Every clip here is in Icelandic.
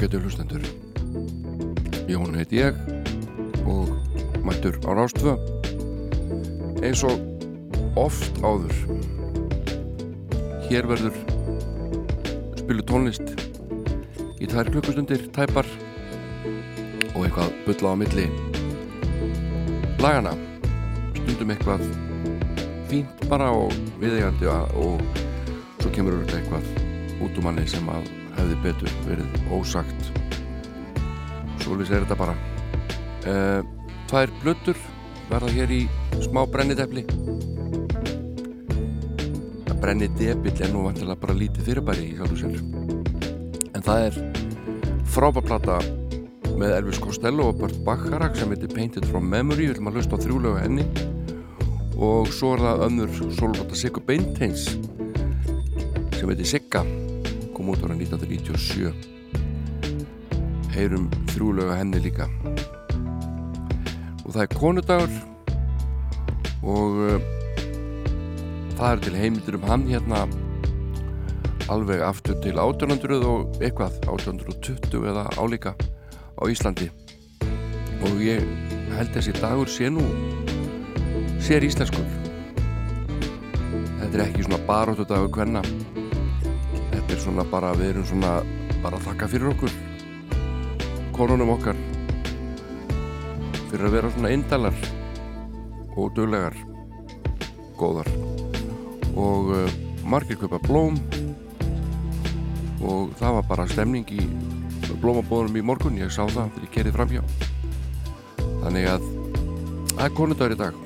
Ágætu hlustendur. Jón heit ég og mættur á Rástvö. Eins og oft áður. Hér verður spilu tónlist í tvær klukkustundir tæpar og eitthvað bulla á milli lagana stundum eitthvað fínt bara og viðegandi og svo kemur auðvitað eitthvað út um manni sem að hefði betur verið ósagt Svolítið er þetta bara. Uh, Tvær blöttur verða hér í smá brennidefli að brennidebill er nú vantilega bara lítið fyrirbæri í sjálfu sér. En það er frábaplata með Elvis Costello og Burt Bacharach sem heitir Painted from Memory. Við viljum að hlusta á þrjúlega henni. Og svo er það önnur solvata Sigga Beinteins sem heitir Sigga. Kom út ára 1997 heyrum þrjúlega henni líka. Og það er konudagur og uh, það er til heimildur um hann hérna alveg aftur til 1800 og eitthvað 1820 eða álíka á Íslandi. Og ég held þessi dagur sé nú sér íslenskur. Þetta er ekki svona baróttu dagur hvenna þetta er svona bara við erum svona bara þakka fyrir okkur konunum okkar fyrir að vera svona eindalar og döglegar góðar. Og uh, margir köpa blóm og það var bara stemning í blómabóðunum í morgun. Ég sá það þegar ég kerið framhjá þannig að það er konundagur í dag.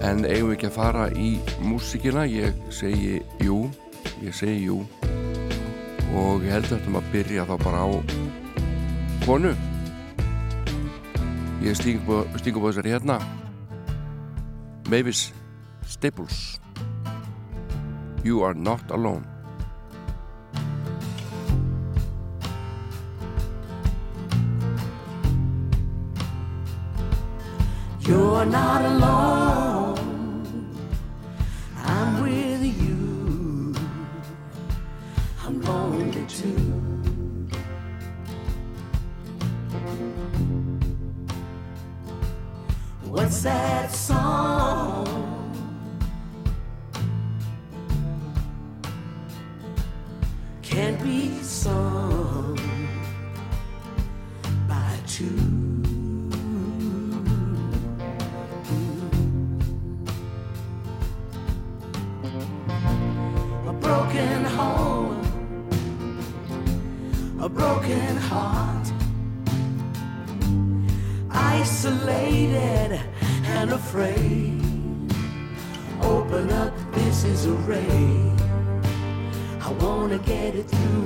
En eigum við ekki að fara í músikina ég segi jú ég segi jú og ég held að þetta maður byrja þá bara á konu. Ég stingum á þessari hérna. Mavis Staples. You are not alone. You're not alone. I'm with What's that song? Can't be sung afraid. Open up, this is a ray. I wanna get it through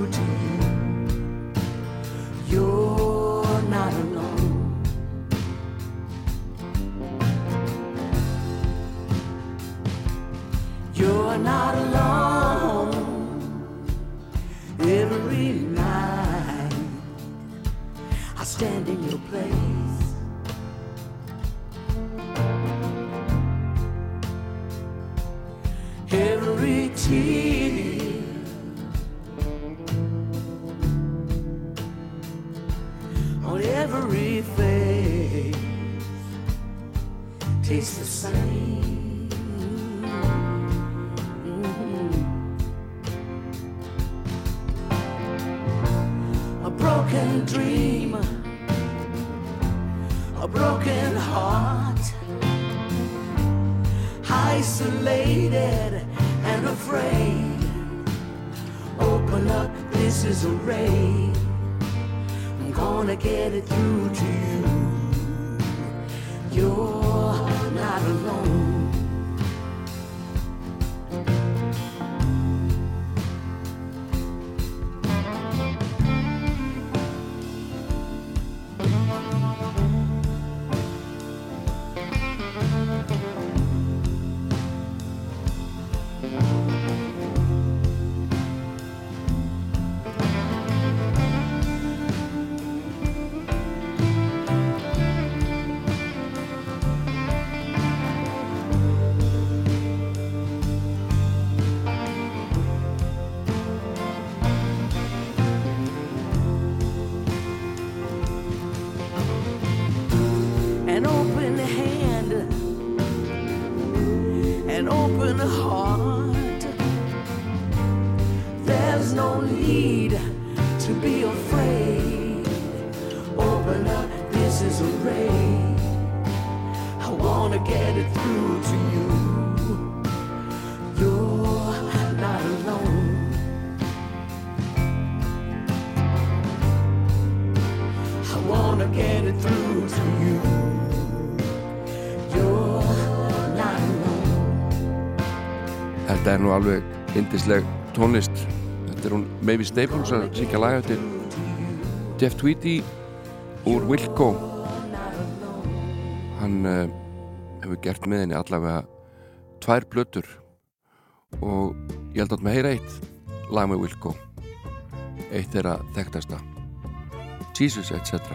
Þetta er nú alveg indisleg tónlist. Þetta er hún Mavis Staples að syngja laga til Jeff Tweedy úr Wilco. Hann uh, hefur gert með henni allavega tvær blötur og ég held að með heyra eitt lag með Wilco. Eitt er að þekktasta. Jesus etc.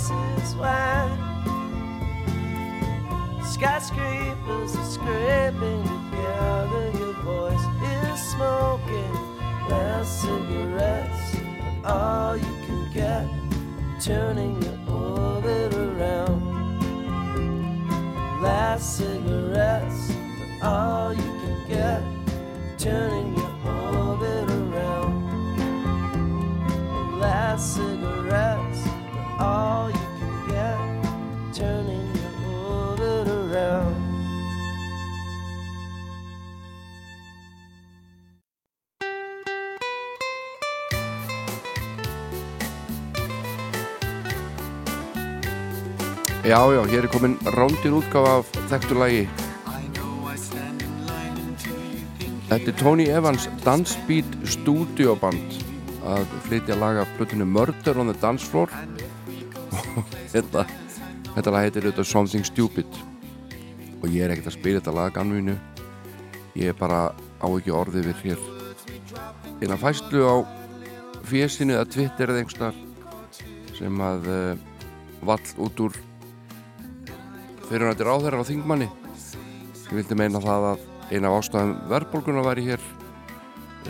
Voices whine, skyscrapers are scraping together. Your voice is smoking, last cigarettes are all you can get, turning your orbit around. Last cigarettes are all you can get, turning Já, já, hér er komin rándir útgáfa af þekktu lagi. Þetta er Tony Evans Dancebeat Studio Band að flytja laga plötinu Murder on the Dance Floor. Þetta, þetta lag heitir auðvitað Something Stupid. Og ég er ekkert að spila þetta lag ganvinu ég er bara á ekki orðið við hér. Eina fæslu á fésinu eða Twitter eða einhverstar sem að uh, vall út úr fyrirnættir áþæra á þingmanni. Sem vildi meina það að eina af ástæðum verðbólguna væri hér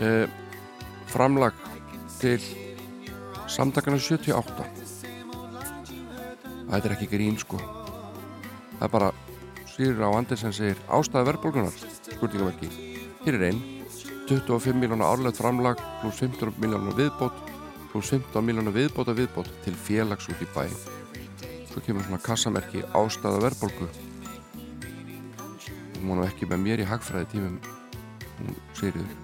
uh, framlag til samtakana 78 það er ekki grín sko. Það er bara Sýrir á. Andersen segir ástæða verðbólgunar spurningamerki hér er einn 25 miljónar árlegt framlag pluss 15 miljónar viðbót pluss 15 miljónar viðbót að viðbót til félags út í bæ svo kemur svona kassamerki ástæða verðbólgu. Hún múna ekki með mér í hagfræði tímum hún Sýriður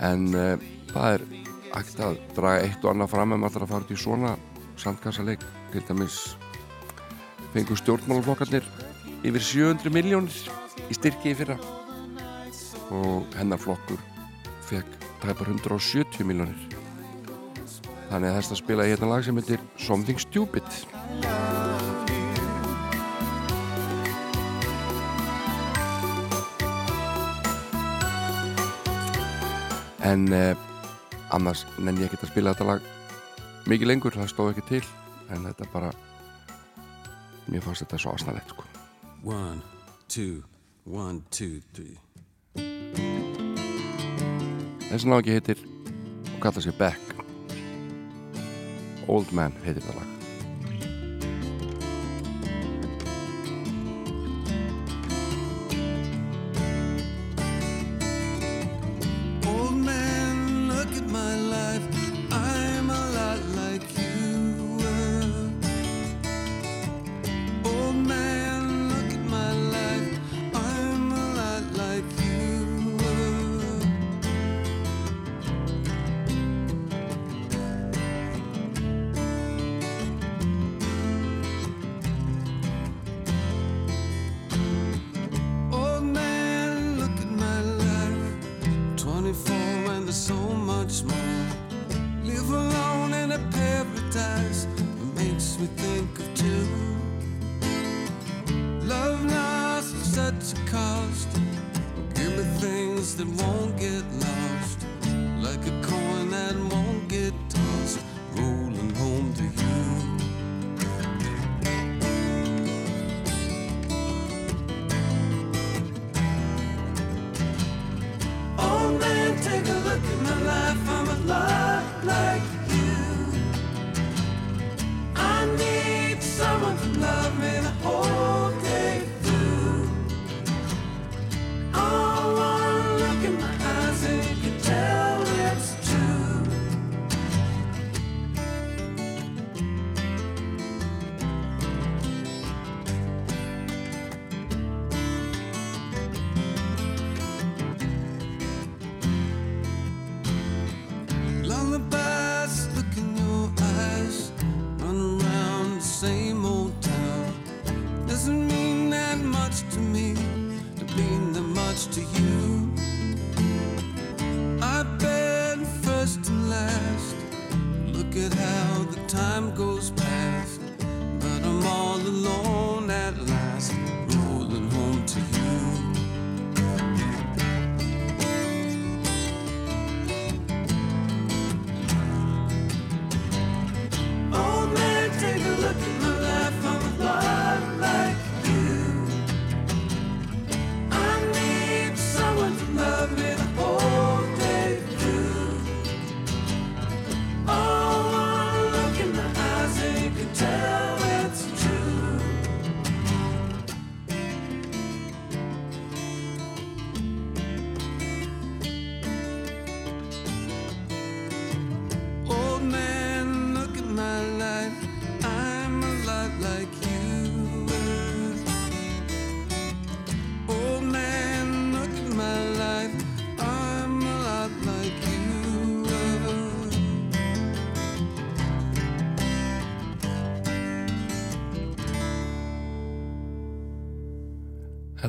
en uh, það er ekkert að draga eitt og annað fram ef maður ætlar að fara út í svona sandkassaleik. Til dæmis fengur stjórnmálaflokkarnir yfir 700 miljónir í styrki í fyrra. Og hennar flokkur fekk tæpar 170 miljónir þannig að þess að spila hérna lag sem heitir Something Stupid. En eh, annars nenni ég ekki að spila þetta lag mikið lengur, það stóð ekki til en þetta bara mér fannst þetta svo aðsnalegt sko. One, two, one, two, three. Þessi nági heitir og kallar sér Beck Old Man heitir það lag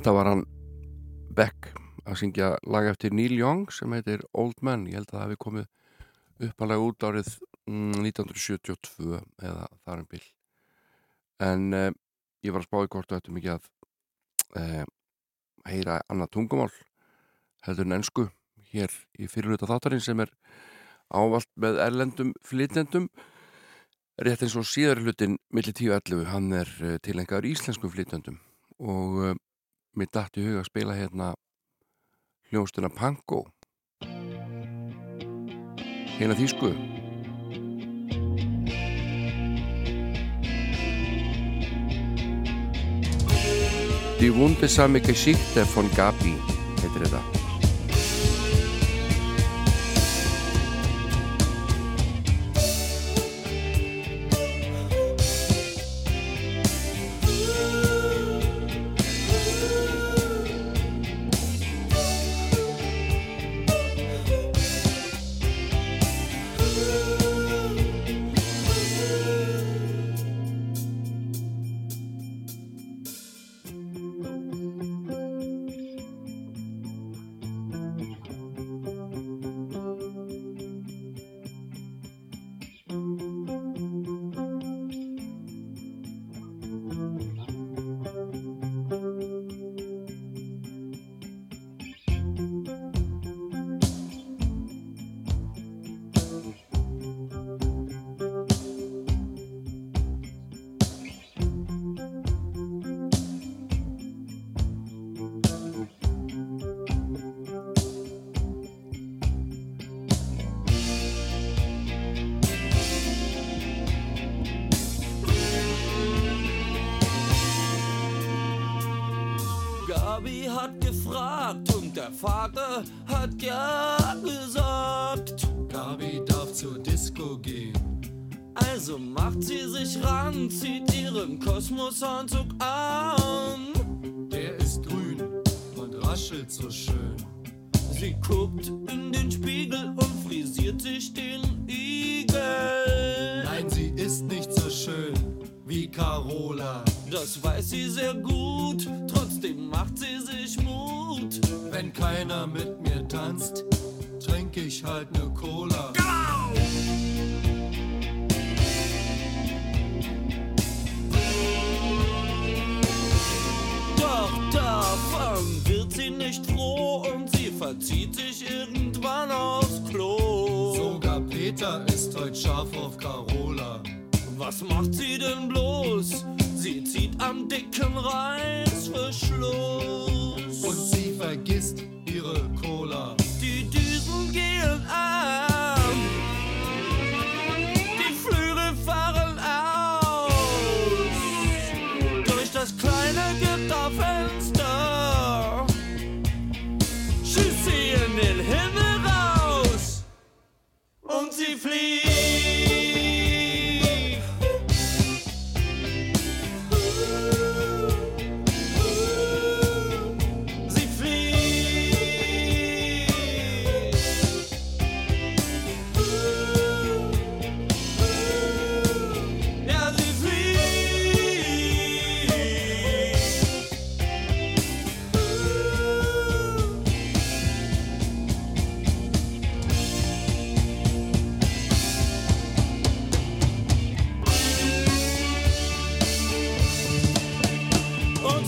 Þetta var hann Beck að syngja lag eftir Neil Young sem heitir Old Man ég held að það hefði komið uppalega út árið mm, 1972 eða þar um en bíl en eh, ég var að spá í kortu eftir mikið að eh, heyra annað tungumál heldur en ennsku hér í fyrirluta þáttarinn sem er ávalt með erlendum flytendum rétt eins og síðar hlutin millir 10.11 hann er eh, tilengar íslenskum flytendum og eh, mér dætt í huga að spila hérna hljóstuna Pango hérna þýsku. Die Wunde Samike Schichter von Gabi heitir þetta.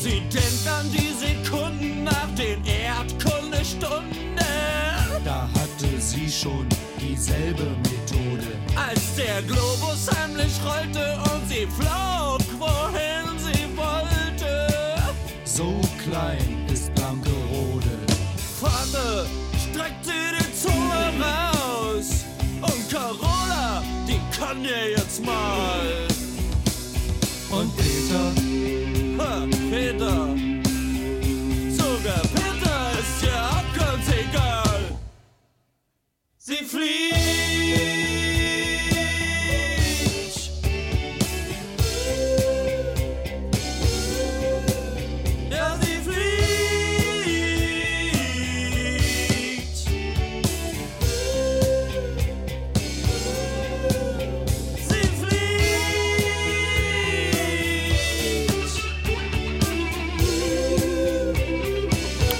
Sie denkt an die Sekunden nach den Erdkundestunden. Da hatte sie schon dieselbe Methode. Als der Globus heimlich rollte und sie flog, wohin sie wollte. So klein ist Blankerode. Vorne sie die Zunge raus und Carola, die kann ja jetzt mal.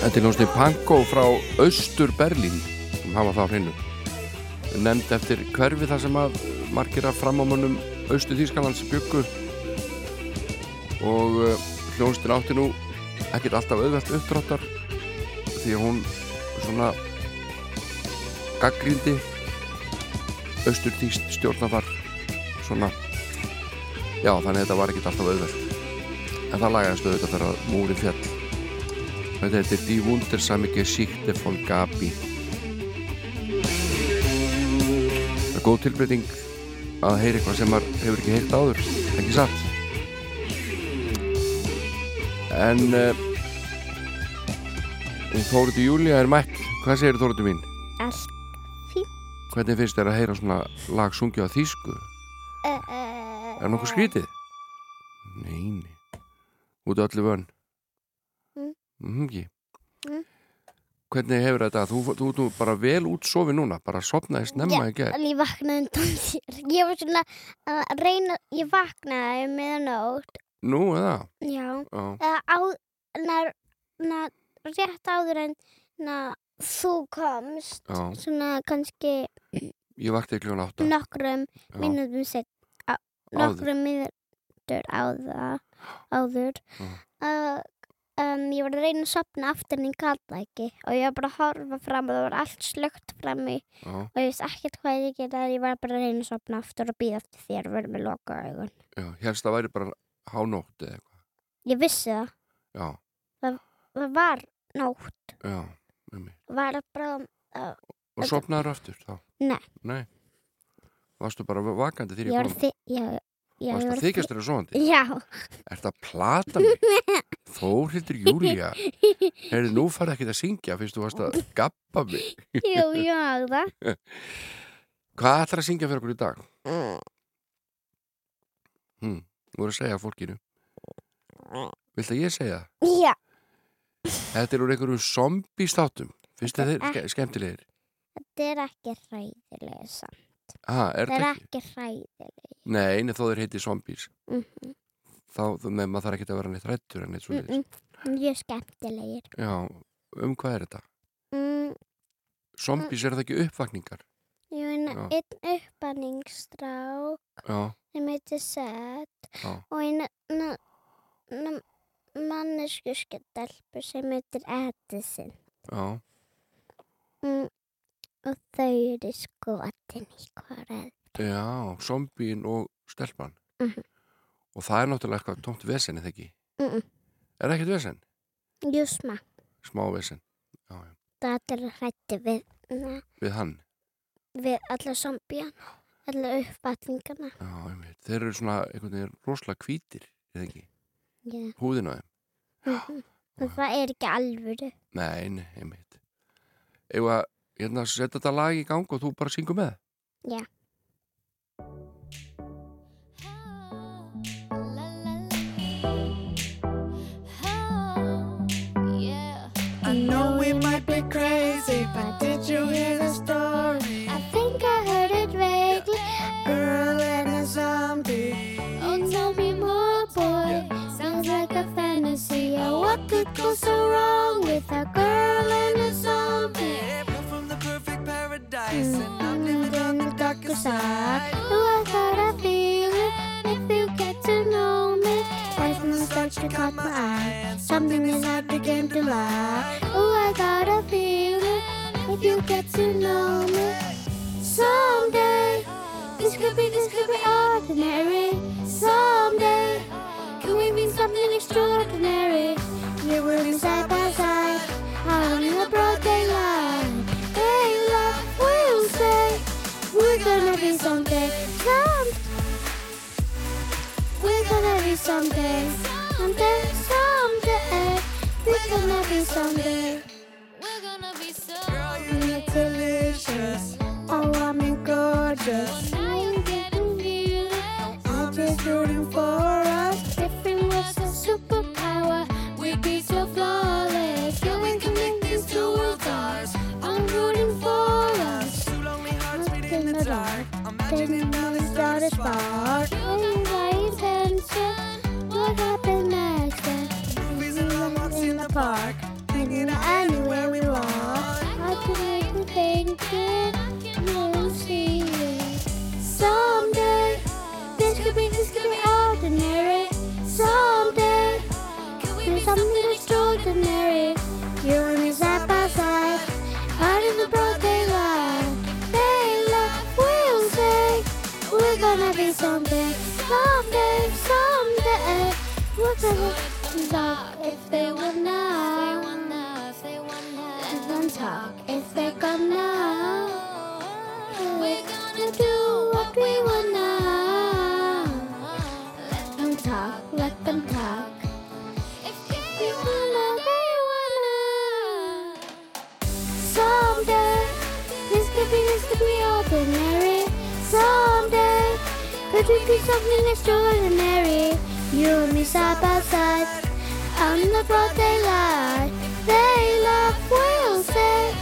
Þetta er hljómsnið Panko frá Östur Berlín sem hafa það á hreinu nefnd eftir hverfi þar sem að markera framámanum austu Þýskalands byggu og eh, hljónstin átti nú ekkert alltaf auðvelt uppdráttar því að hún svona gaggrindi austur Þýst stjórnafar svona. Já þannig að þetta var ekkert alltaf auðvelt. En það lagast auðvitað þegar múri fjall þetta heitir Die Wundersame Geschichte von Gabi er góð tilbreyting að heyra eitthvað sem maður hefur ekki heyrt áður ekki satt en uh, Þóruði Júlia er mætt hvað segir Þóruði mín? Allt Hvernig finnst þér að heyra svona lag sungið á þýsku? uh, uh, Er nokkuð skrítið? Nei, nei. Út af öllu vönn? Mm. Mhm, ekki. Mm. Hvernig hefur þetta? Þú, þú, þú bara vel útsofi núna, bara sopnaði snemma í gerð. En ég vaknaði undan þér. Ég var svona að reyna, ég vaknaði með nótt. Nú, eða? Já. Já. Eða á, na, na, rétt áður en na, þú komst. Já. Svona kannski Ég vakti kljóðan átta. nokkrum Já. mínútum sett. á- Áður. Nokkrum mínútur áður. áður. Já. Uh, um, ég var að reyna að sopna aftur en ég gata ekki. Og ég var bara að horfa fram og það var allt slögt fram í. Já, Og ég veist ekkert hvað ég geta. Ég var bara að reyna að sopna aftur og býða eftir þér og verða með loka augun. já. Helst það væri bara hánótt eða eitthvað. Ég vissi það. Já, Það var nótt. já. Um mig. Það var bara... Uh, Og sopnaður aftur þá? Nei. Nei. Varstu bara vakandi þegar ég ég var Varstu ég að þykjast þér svoandi? Já. Er þetta að plata mig? Þórhildur Júlía Heyrðu, nú farið ekki að syngja fyrst þú varst að gappa mig Jú, já, það. Hvað ætlar að syngja fyrir okkur í dag? Hm, þú voru að segja fólkinu Viltu að ég segja það? Já. Þetta er úr einhverjum zombie-státum Finnst þið þeir Þetta er ske- skemmtilegir? Þetta er ekki hræðilega samt. Ha, er Það er ekki? hræðilega. Nei, nei, þó þeir heiti zombies Mm -hmm. Þá, með maður þarf ekki að vera neitt rættur en neitt svo Mm Mjög skemmtilegir. Já, um hvað er þetta? Mm, Zombies, er það ekki uppvakningar? meina Já. einn uppanningstrák Já, sem heitir Seth Já. og einn mannesku skelpu sem heitir Edison. já Mm, og þau eru skotin í hverju. Já, zombíin og stelpan Mhm. og það er náttúrulega eitthvað tómt vesen eða ekki Mm -mm. er það ekkert vesen? Jú, smá. Smá vesen já, já. Það er hrætti við, na, við hann við alla zombían, alla einmitt. þeir eru svona rosalega hvítir eða ekki, Já. húðin á þeim Mm Og það er ekki alvöru. nei, nei, einmitt Eða hérna, setja þetta lag í gang og þú bara syngur með Já. I know we might be crazy, but did you hear the story? I think I heard it vaguely. Girl and a zombie. Oh, tell me more, boy. Sounds like a fantasy. Oh, what could go so wrong with a girl and a zombie? On the side. Oh, I got a feeling if you get to know me, something starts to caught my eye. Something inside began to lie. Oh, I got a feeling if you get to know me, someday this could be this could be ordinary. Someday can we be something extraordinary? You be someday. Someday, someday. We're gonna be someday. We're gonna be so You're delicious. Oh, I'm gorgeous. I'm getting you. I'm just rooting for something extraordinary. You and me side by side, out in the broad daylight. they Daylight, we'll say we're gonna be something. Someday, someday, we're gonna talk if they wanna. And then talk if they come now. We're gonna do what we wanna. Let them talk, let them talk. This could be ordinary. Someday, could we be something extraordinary? You and me side by side, in the broad daylight. They love, we'll say,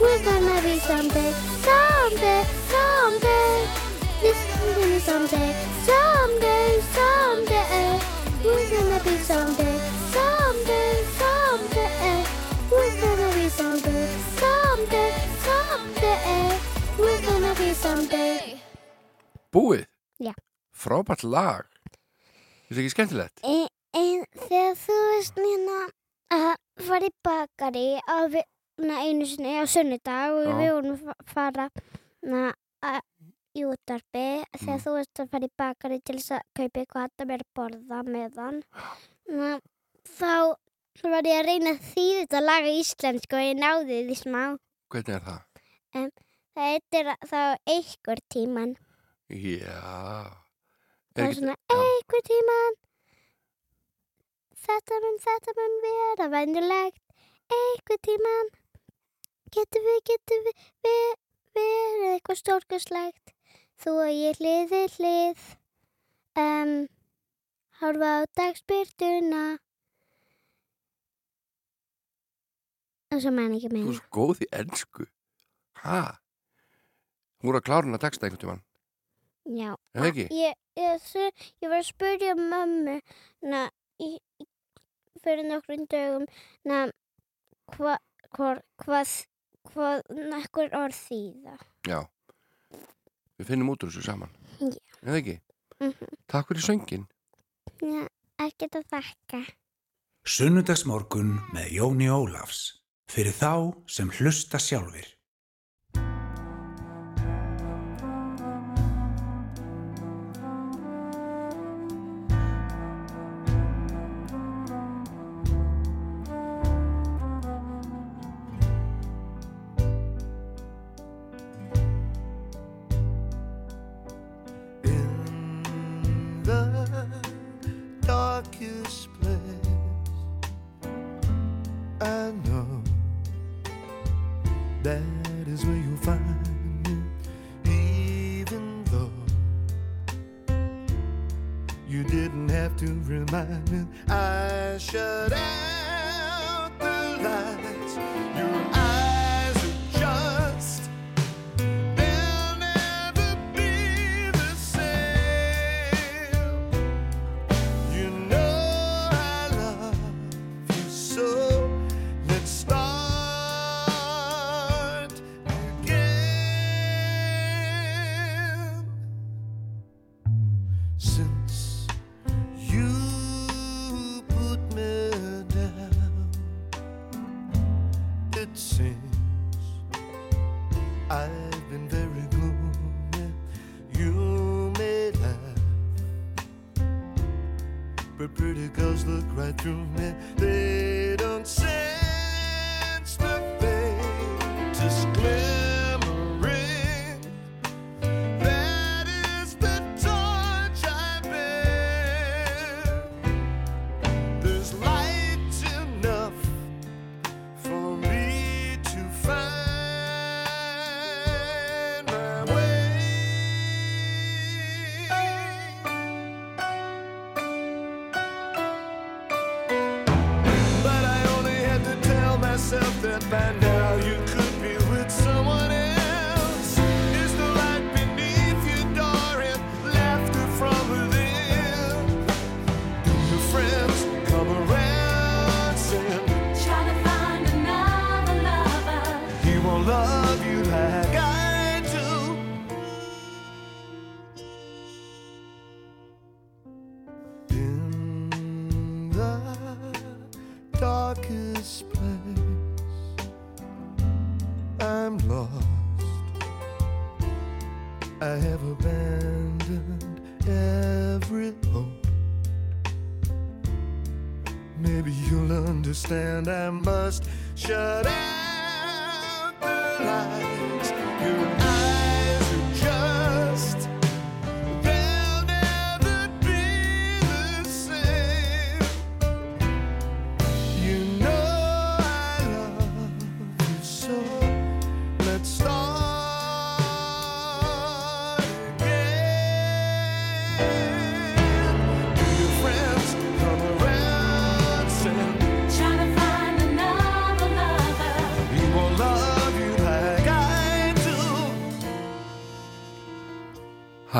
we're gonna be someday, someday, someday. This is gonna be someday, someday, someday. We're gonna be someday, someday, someday. We're gonna be someday, someday, someday. We're gonna be someday. Búið? Já. Frábært lag. Þetta er ekki skemmtilegt? En, en þegar þú veist hérna að fara í bakari á einu sinni á sunnudag og við vorum að fa- fara na, að, í útarpi þegar Mm. þú veist að fara í bakari til þess að kaupa eitthvað að mér borða meðan na, þá var ég að reyna að þýða þetta laga íslensku og ég náði því smá Hvernig er það? Það heitir þá einhver tíman Já. það Er svona einhver tíman þetta mun, þetta mun vera venjulegt. Einhver tíman getur við, getur við, við verið eitthvað stórkuslegt þú og ég hliði hlið. Um, horfa á dagspyrtuna og svo menn ekki Þú meina. er svo góð í ennsku. Hæ? Hún voru að klára hún að texta einhvern tímann. Já, Er það ekki? Ég, ég, ég, ég var að spyrja mömmu na, í, í, fyrir nokkrum dögum na, hva, hva, hvað hvað nekkur orð þýða. Já. Við finnum út úr þessu saman. Já. Er það ekki? Mhm. Takk fyrir söngin. Já, ekkert að þakka. Sunnudagsmorgun með Jóni Ólafs fyrir þá sem hlusta sjálfir.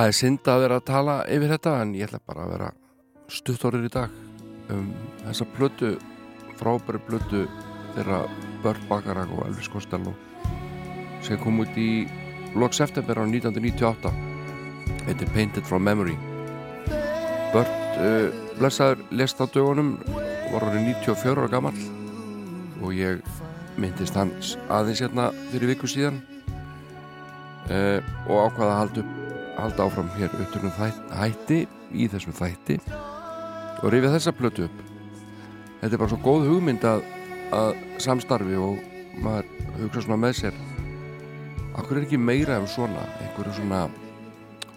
Það er synd að vera að tala yfir þetta en ég ætla bara að vera stuttorður í dag um þessa plötu frábæri plötu þeirra Börn Bakarak og Elvis Costello sem kom út í lok september á 1998 Þetta er Painted from Memory. Börn uh, blessaður lest á dögunum var orðið 94 ára gamall og ég myndist hans aðeins hérna fyrir viku síðan uh, og ákvaða að halda, upp, halda áfram hér upptöknum þætt, hætti í þessum þætti og rifja þessa plötu upp. Þetta er bara svo góð hugmynd að, að samstarfi og maður hugsa svona með sér akkur er ekki meira um svona einhverju svona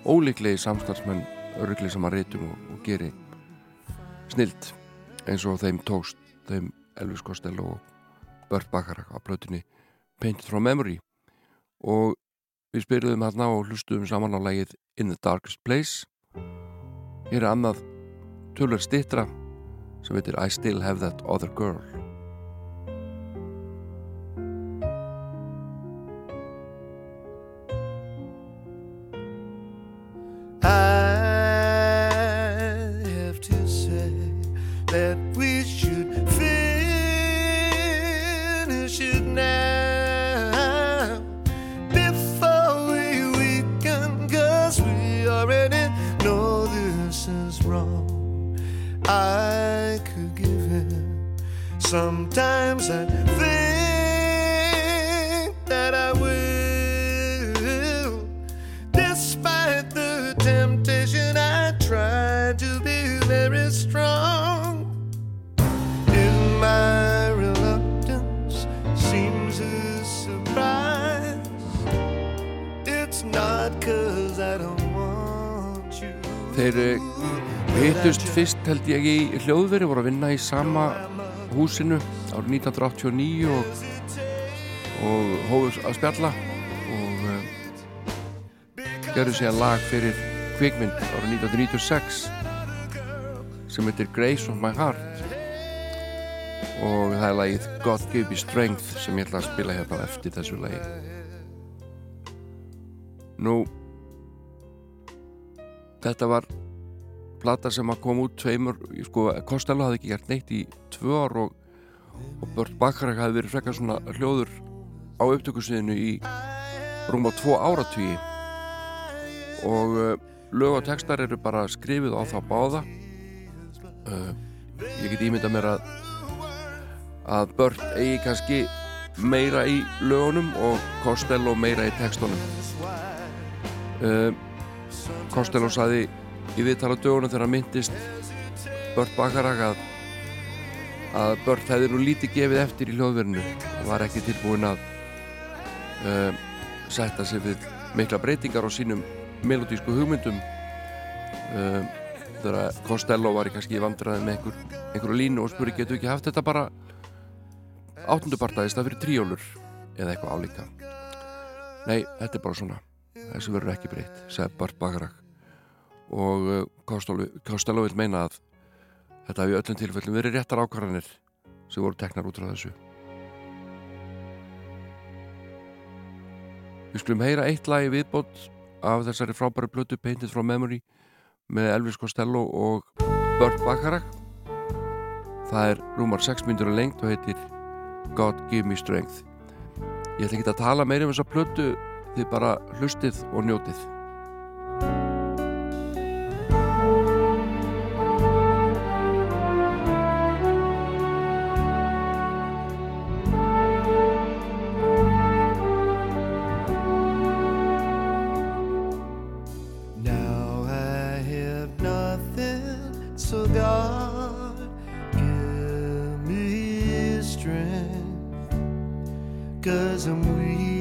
ólíklegi samstarfsmenn öruglega sem að reytum og, og geri snilt eins og þeim tókst þeim Elvis Costello og Burt Bacharach á plötunni Painted from Memory. Og við spyrðum hérna og hlustuðum saman á lægið In the Darkest Place. Hér er annað tölur stittra sem heitir I Still Have That Other Girl í sama húsinu árið 1989 og, og hófus að spjalla og uh, gerðu síðan lag fyrir kvikmynd árið 1996 sem heitir Grace of My Heart. Og það er lagið God Give Me Strength sem ég ætla að spila hérna eftir þessu lagi. Nú þetta var plata sem að koma út tveimur, sko, Costello hafði ekki gert neitt í tvö ár og, og Burt Bacharach hafði verið frekar svona hljóður á upptökusviðinu í rúma tvo áratugi. Og uh, lög og textar eru bara skrifið á þá báða. Uh, ég get ímynda mér að að Burt eigi kannski meira í lögunum og Costello meira í textunum. Uh, Costello saði í viðtala dögunum þegar myndist Burt Bacharach að að Burt hefði nú lítið gefið eftir í hljóðverinu. Og var ekki tilbúin að uh, setja sig við mikla breytingar á sínum melodísku hugmyndum. Uh, þegar Costello var kannski vandræði með einhver, einhverju línu og spuri getur ekki haft þetta bara áttundupartaðist að fyrir tríólur? Eða eitthvað álíka. Nei, þetta er bara svona. Þessu verður ekki breytt, segði Burt Bacharach og Costello, Costello vil meina að þetta hefur öllum tilfellum verið réttar ákvarðanir sem voru teknar út frá þessu. Við skulum heyra eitt lagi viðbót af þessari frábæri blötu Painted from Memory með Elvis Costello og Burt Bacharach. Það er rúmar 6 myndur að lengt og heitir God Give Me Strength. Ég ætla ekki að tala meira um þessa blötu þið bara hlustið og njótið strength, cause I'm weak.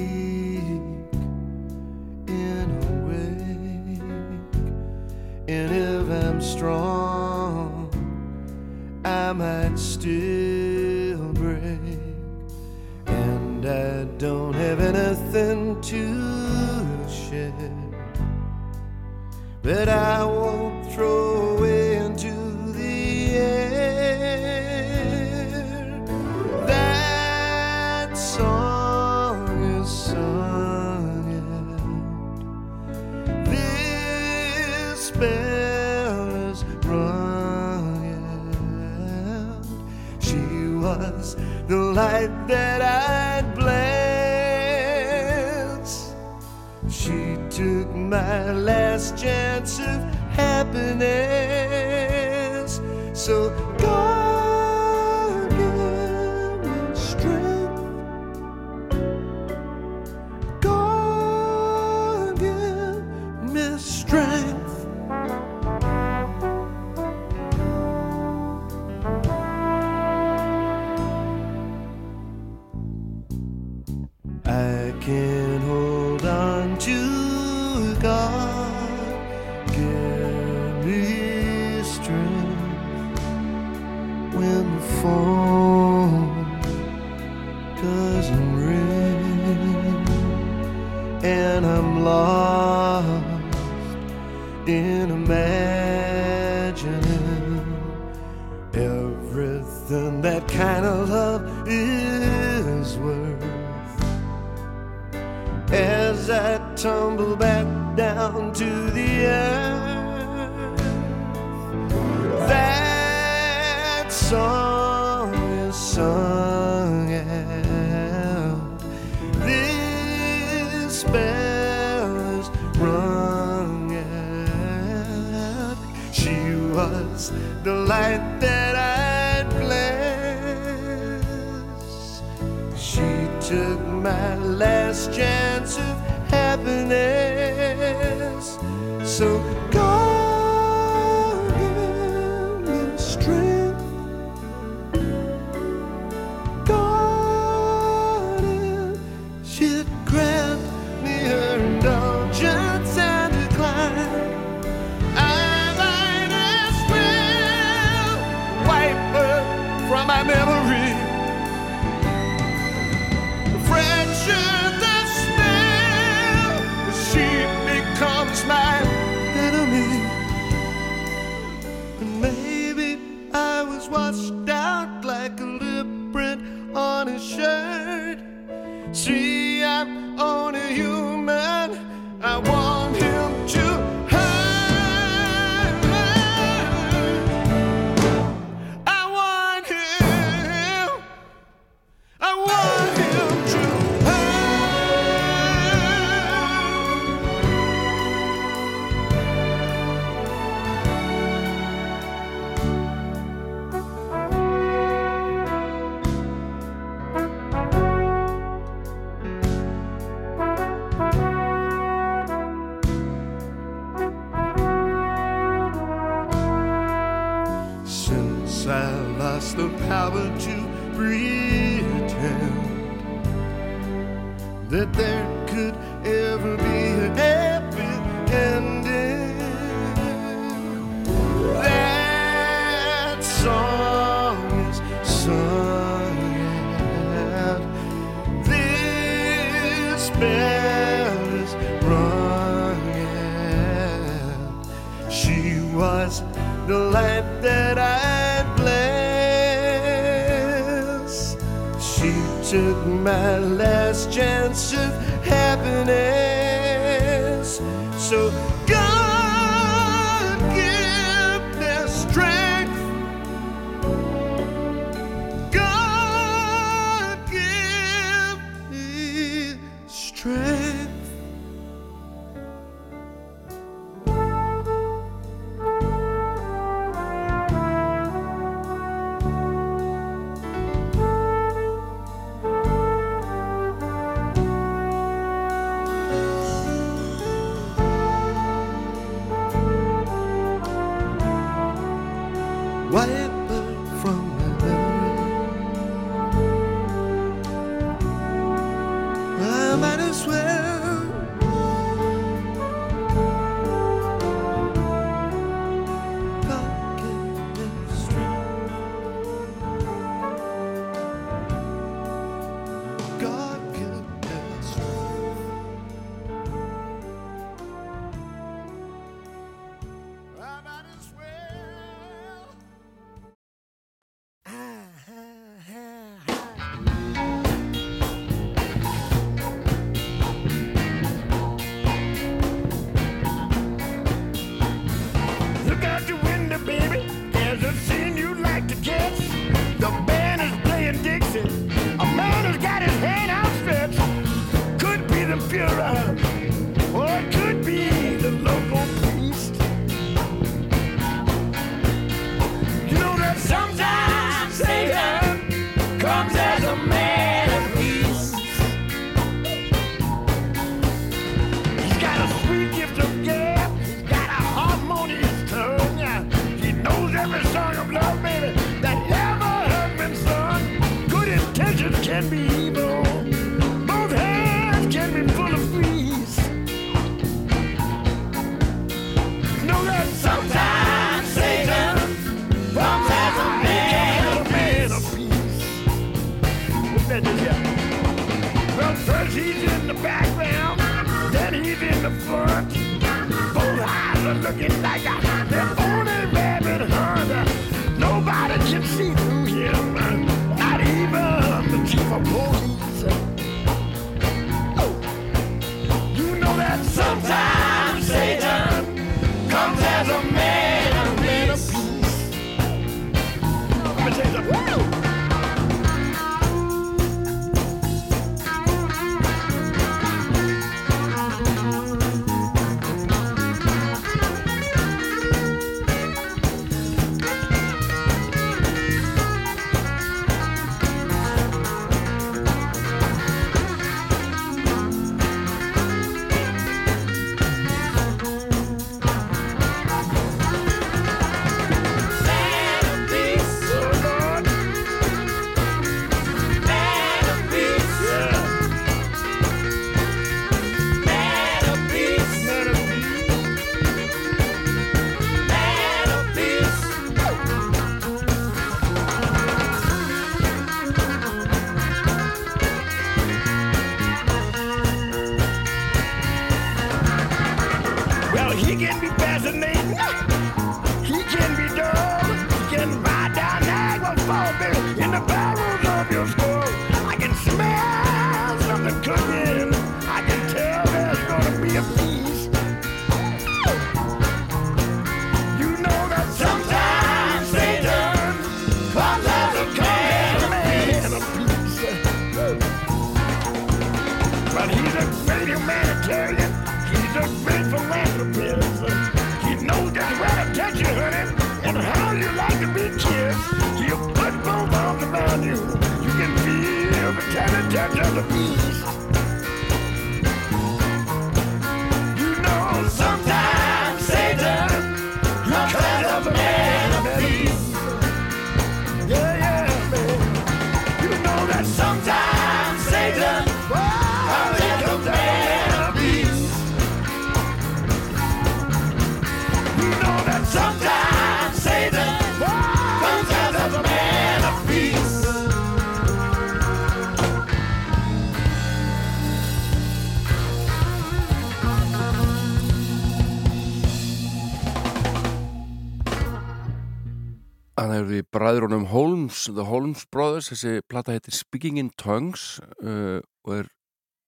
bræðrunum Holmes, The Holmes Brothers þessi platta heitir Speaking in Tongues uh, og er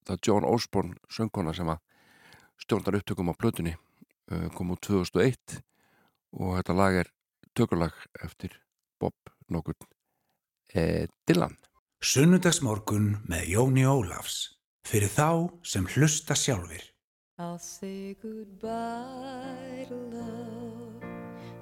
það John Osborne söngkona sem að stjórnar upptökum á plötunni uh, kom úr 2001 og þetta lag er tökulag eftir Bob Nogur eh, Dylan. Sunnudagsmorgun með Jóni Ólafs. Fyrir þá sem hlusta sjálfur I'll say goodbye to love.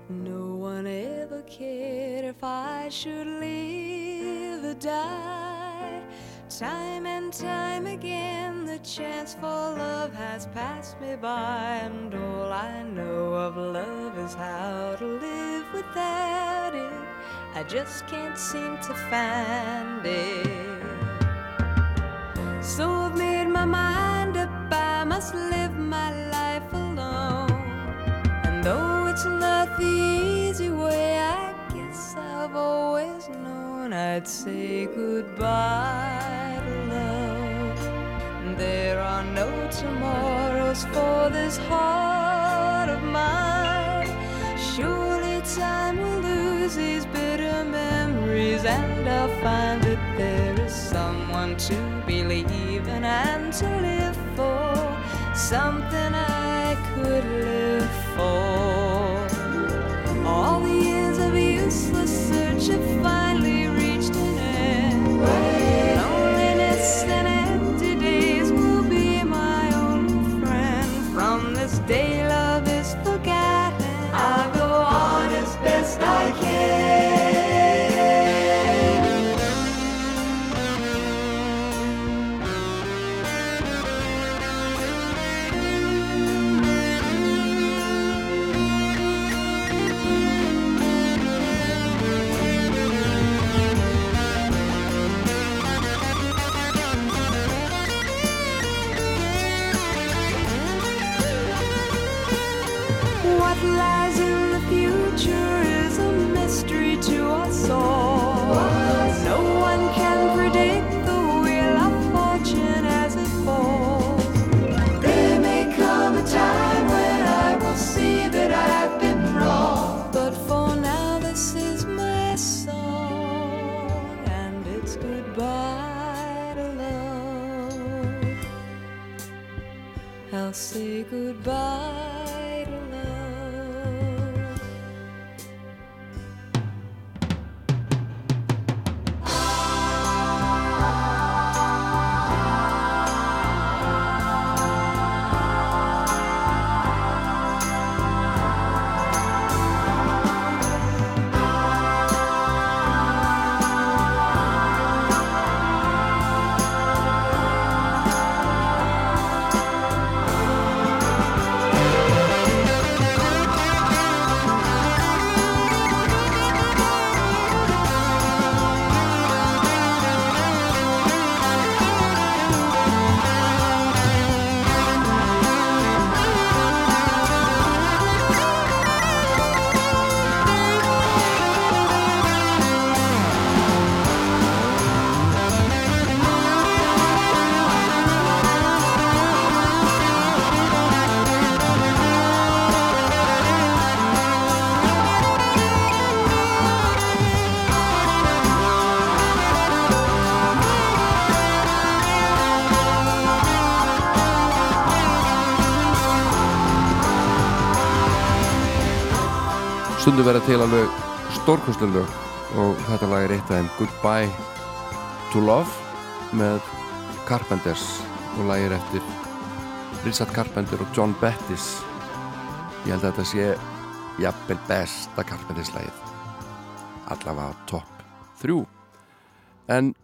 No one ever cared if I should live or die. Time and time again, the chance for love has passed me by, and all I know of love is how to live without it. I just can't seem to find it. So I've made my mind. I've always known I'd say goodbye to love. There are no tomorrows for this heart of mine. Surely time will lose these bitter memories, and I'll find that there is someone to believe in and to live for. Something I could live for. Stundu verða til alveg stórkostlun lög og þetta lag er eitt af þeim. Goodbye to Love með Carpenters og lagir eftir Richard Carpenter og John Bettis. Ég held að þetta sé jafnvel besta Carpenters lagið allavega topp þrjú. En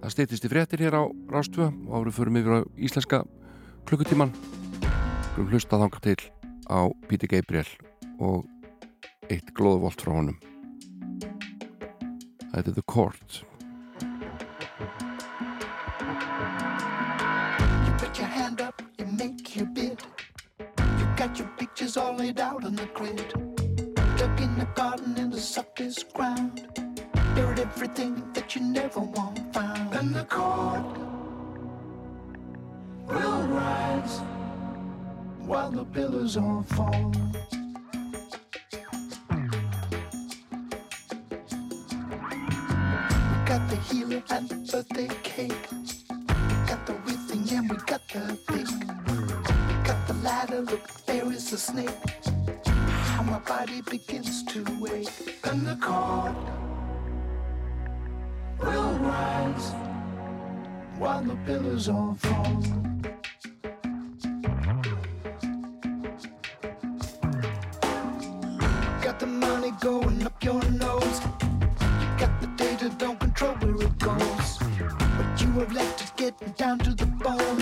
það steytist í fréttir hér á Rástvö og árið förum yfir á íslenska klukkutíman við hlusta þanga til á Píti Gabriel og eitt glóðvolt frá honum Þetta er The Court You put your hand up, you make your bid. You got your pictures all laid out on the grid. Dug in the garden in the softest ground. Buried everything that you never want found. And the court will rise while the pillars all fall. Healer and birthday cake. Got the whipping and we got the. We got the ladder, look, there is the snake. How my body begins to wake. And the court will rise while the pillars all fall. Got the money going up your nose. Getting down to the bone.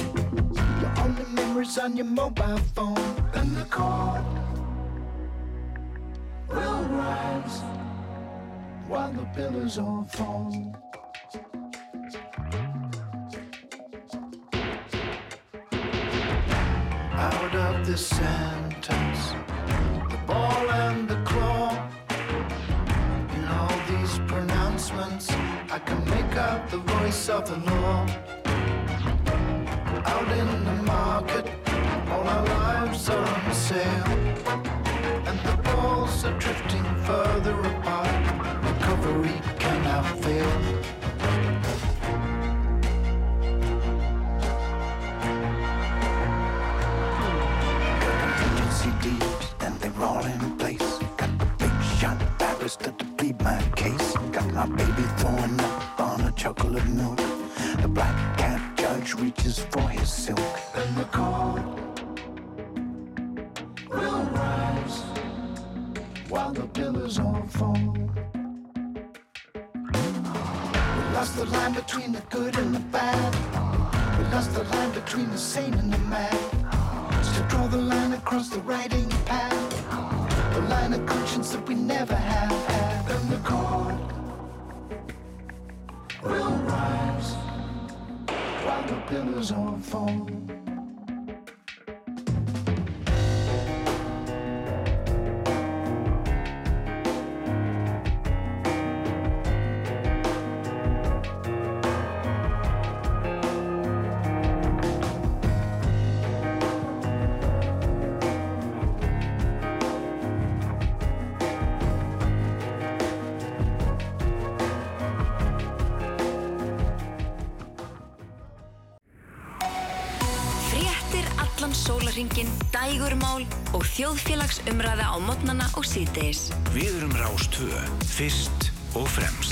Your only memories on your mobile phone. And the court will rise while the pillars all fall. out of this sentence. The ball and the claw. In all these pronouncements, I can make out the voice of the law. In the market, all our lives are on sale. And the balls are drifting further apart. Recovery cannot fail. contingency deeds, and they're all in place. Got the big shot barrister to plead my case. Got my baby throwing up on a chocolate milk. The black reaches for his silk. And the court will rise while the pillars all fall. We lost the line between the good and the bad. We lost the line between the sane and the mad. To draw the line across the writing pad. The line of conscience that we never have had. And the court while the pillars á modnana og síðdeis. Við erum Rástvö, fyrst og fremst.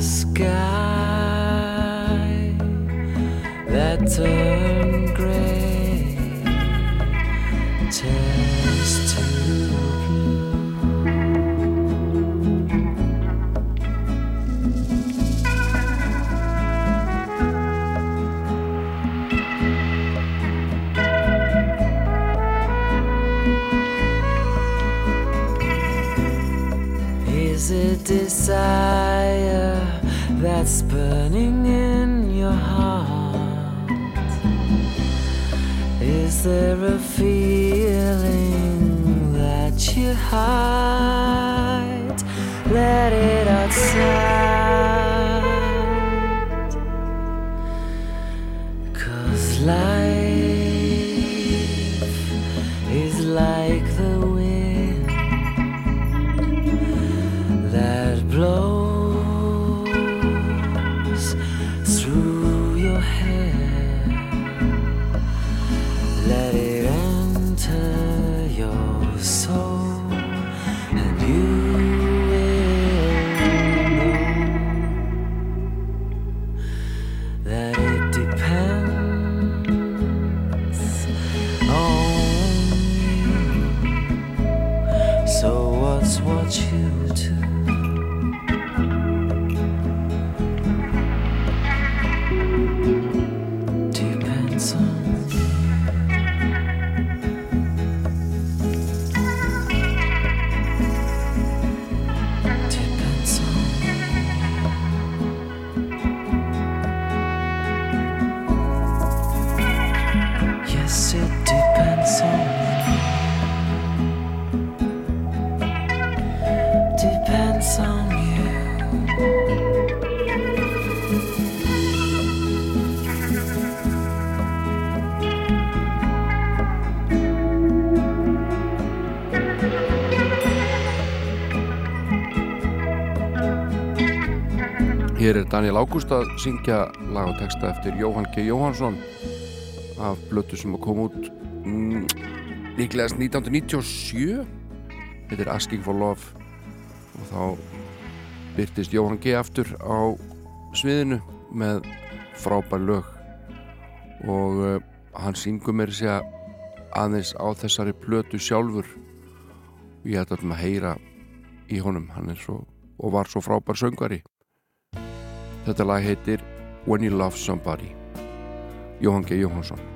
Sky that turned gray turns to blue. Is it desire that's burning in your heart? Is there a feeling that you hide? Let it outside. Daniel Ágúst að syngja lag og texta eftir Jóhann G. Jóhannsson af blötu sem að koma út mm, líklegast 1997 Þetta er Asking for Love og þá byrtist Jóhann G. aftur á sviðinu með frábær lög. Og uh, hann syngur mér sér aðeins á þessari plötu sjálfur. Og ég ætla að heyra í honum. Hann er svo, og var svo frábær söngari Þetta lag heitir When You Love Somebody Jóhann G. Jóhannsson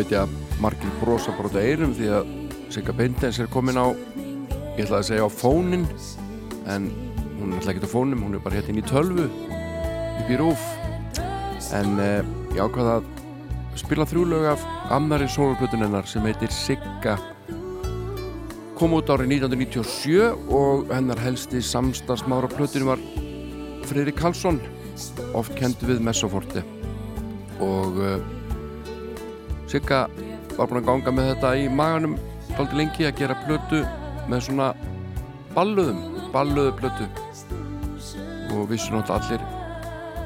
Veit ég að margir brosa bara út af eyrum því að Sigga Bindens er komin á ég ætlaði að segja á fónin en hún er alltaf ekki á fónum hún er bara hérna inn í tölvu upp í rúf. En eh, ég ákvaða að spila þrjú lög af annari sólplötun hennar sem heitir Sigga. Kom út árið 1997 og hennar helsti samstagsmára plötunum var Freyri Karlsson oft kendu við Messoforti og uh, Sigga var búin að ganga með þetta í maganum daldi lengi að gera plötu með svona balluðum, balluðu plötu. Og vissu náttúrulega allir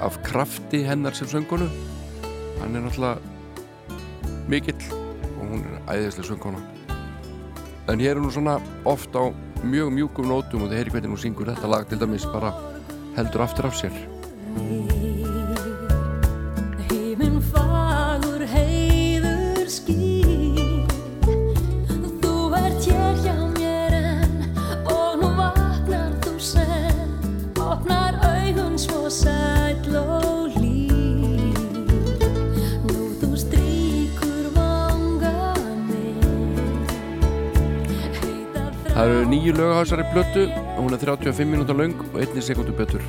af krafti hennar sem söngunu hann er náttúrulega mikill og hún er æðislega sönguna en hér er hún svona oft á mjög mjúkum nótum og þið heyri hvernig hún syngur þetta lag til dæmis bara heldur aftur af sér nýju lög á þessari plötu. Og hún er 35 mínúta löng og einni sekundu betur.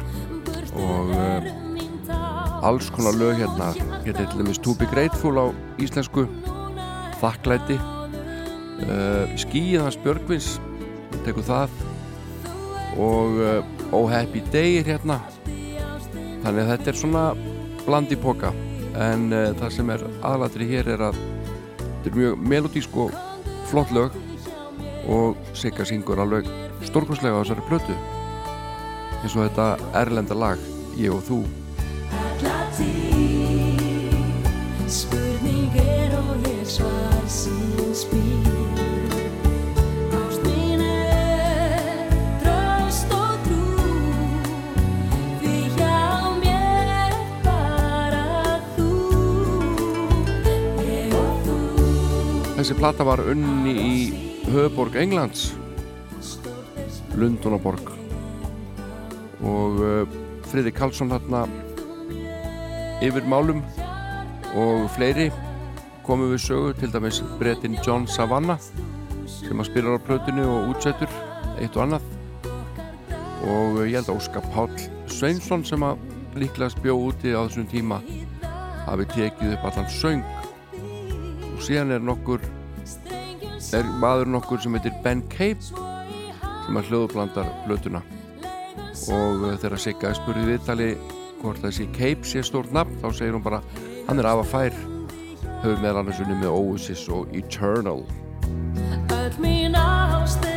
Og uh, alls konar lög hérna. Hérna er dæmis To Be Grateful á íslensku. Þakklæti. Uh, Skíið hans Björgvins tekur það. Og uh, Oh Happy Day er hérna. Þannig að þetta er svona bland í poka. En það sem er aðlatri hér er að þetta er mjög melodísk og flott lög og Sigga syngur alveg stórkostlega á þessari plötu. Eins og þetta erlenda lag Ég og þú. Alla tíð Spurning er og ég svar sín spýr Ást mín er tröst og trú Því hjá mér bara þú. Ég og þú. Þessi plata var unni í höfuborg Englands Lundunaborg og uh, Friði Karlsson hérna yfir málum og fleiri komum við sögu til dæmis brettin John Savannah sem að spila á plötinu og útsettur eitt og annað. Og ég held að Óskar Páll Sveinsson sem að líklega spjó úti á þessum tíma hafi tekið upp allan söng. Og síðan er nokkur er maður nokkur sem heitir Ben Cape sem að hljóðblandar plötuna. Og uh, þegar Sigga spurðið viðtali hvort þessi Cape sé stórt nafn þá segir hún bara hann er afa fær. Höfum meðal annars unni með Oasis og Eternal. Öll mín ást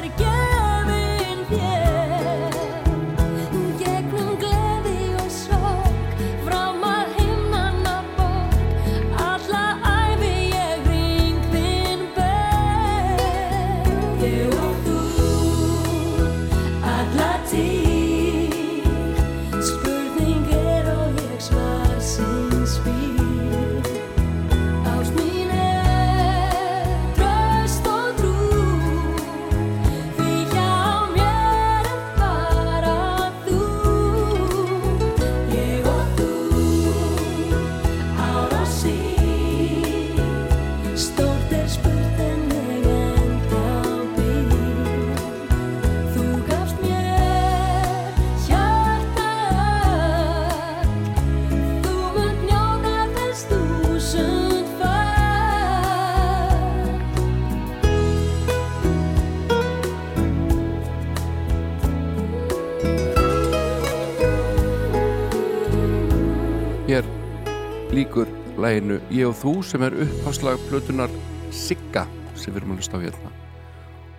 læginu Ég og þú sem er uppháslag plötunar Sigga sem við erum að hlusta á hérna.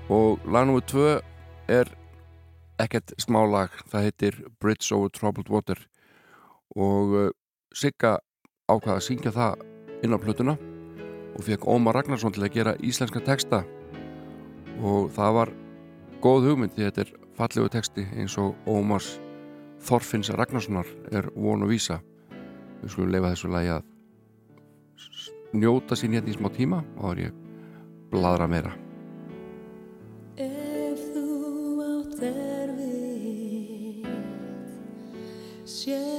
Og lag nr. 2 er ekkert smá lag það heitir Bridge over Troubled Water. Og uh, Sigga ákvaða að syngja það inn á plötuna og fekk Ómar Ragnarsson til að gera íslenska texta. Og það var góð hugmynd því þetta er fallegu texti eins og Ómars Þorfinns Ragnarssonar er von og vísa. Við skulum leifa þessu lagi að njóta sín hérna í smá tíma og þá er ég bladra meira. Ef þú átt erfitt Sérð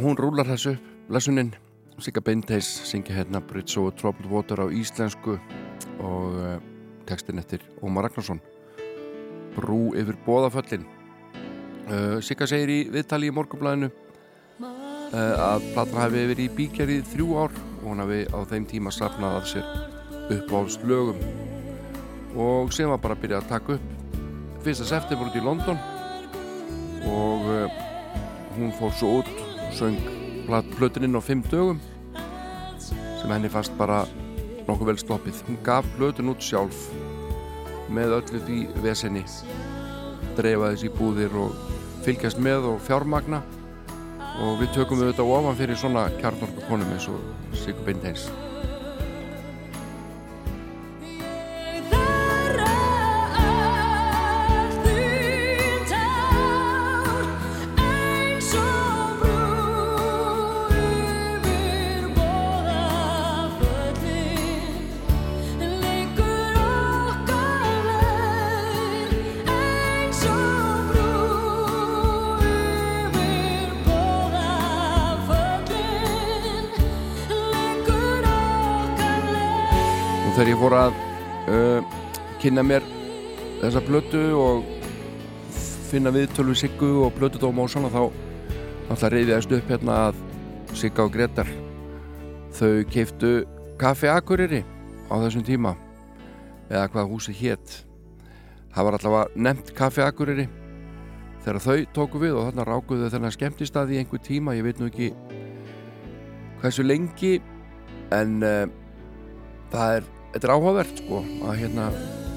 hún rúlar þessu lesunin Sigga Beinteis syngja hérna Bridge over Troubled Water á íslensku og uh, textin eftir Ómar Ragnarsson. Brú yfir bóðaföllin uh, Sigga segir í viðtali í morgunblæðinu uh, að platan hafi verið í bíkjari í þrjú ár og hún hafi á þeim tíma safnað að sér uppáhalds lögum og sem var bara að byrja að taka upp fyrsta september út í London. Og hún fór svo út söng plötuninn á fimm dögum sem henni fast bara nokkuð vel sloppið. Hún gaf plötun út sjálf með öllu því vesenni dreifa þessi búðir og fylgjast með og fjármagna. Og við tökum við þetta ofan fyrir svona kjarnorku konum eins og Sigur Beinteins kynna mér þessa plötu og finna viðtölu Siggu og plötudóma og svona þá alltaf reyðiðast upp hérna að Sigga og Gretar þau keiftu kaffi Akureyri á þessum tíma eða hvað húsið hétt það var allavega nefnt kaffi Akureyri þegar þau tóku við og þarna rákuðu þennan skemmtistað í einhver tíma ég veit nú ekki hversu lengi en uh, það er, þetta er áhugavert sko að hérna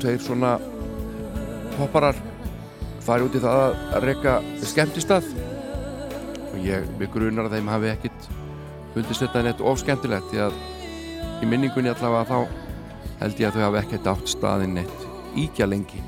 tveir svona popparar fari út í það að reyka skemmtistað. Og ég við grunar að þeim hafi ekkit fundist þetta neitt of skemmtilegt því að í minningunni allavega þá held ég að þau hafi ekkert átt staðinn neitt íkja lengi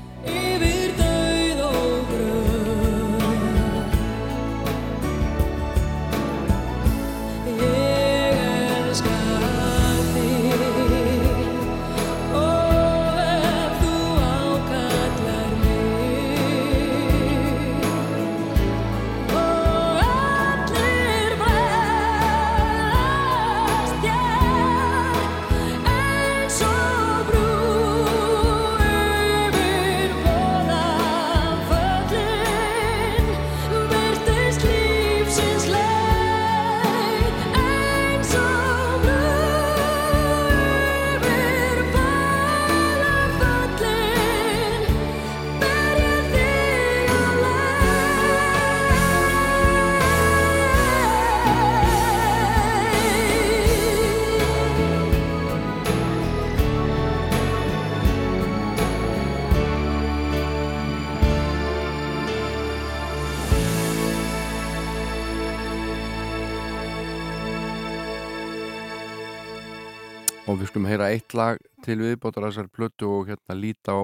við skulum heyra eitt lag til viðbótar að þessari plötu og hérna líta á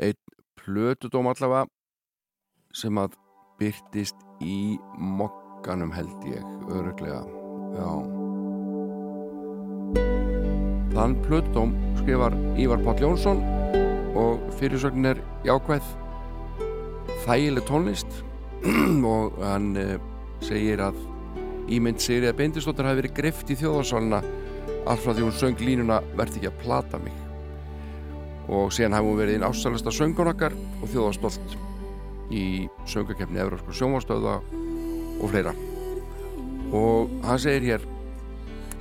einn plötudóm allavega sem að byrtist í mokkanum held ég öruglega já. Þann plötdóm skrifar Ívar Páll Jónsson og fyrirsögnin er jákvæð. Þægileg tónlist og hann uh, segir að ímynd Sigriða Beindistóttir hafi verið greft í þjóðarsalina allt frá því hún söng línuna verði ekki að plata mig. Og síðan hafi hún verið einn ásælasta söngunakkar og þjóðarstolt í söngakefni Evrósku sjónvástöða og fleira. Og hann segir hér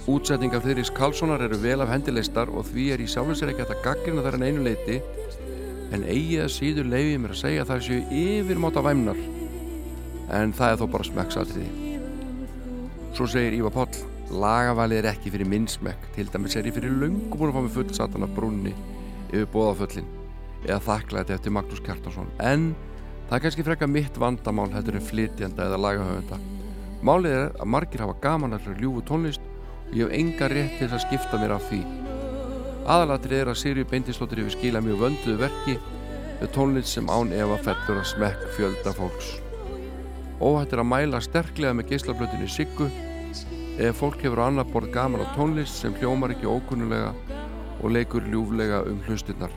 útsetningar Friðriks Karlssonar eru vel af hendileistar og því er í sjálfinsir ekki að gaggrina þar en einu leiti en eigi að síður leiði mér að segja að það séu yfirmáta væmnar. En það er þó bara smekksatriði. Svo segir Ívar Páll lagavalið er ekki fyrir minnsmekk. Til dæmis er ég fyrir löngu búin að fá mig full satan af brúnni yfir bóðaföllin eða þakklæði eftir Magnús Kjartansson. En það er kannski frekka mitt vandamál heldur en flytjanda eða lagahöfunda. Málið er að margir hafa gaman að ljúfu tónlist og ég hef enga rétt til að skipta mér af því. Aðalatrið er að Sirju Beindistóttir hefur skilað mjög vönduðu verki með tónlist sem án efa fellur að smekk fjölda fólks. Óhætt er að mæla sterklega með ef fólk hefur á annar borð gaman á tónlist sem hljómar ekki ókunnulega og leikur ljúflega um hlustinnar.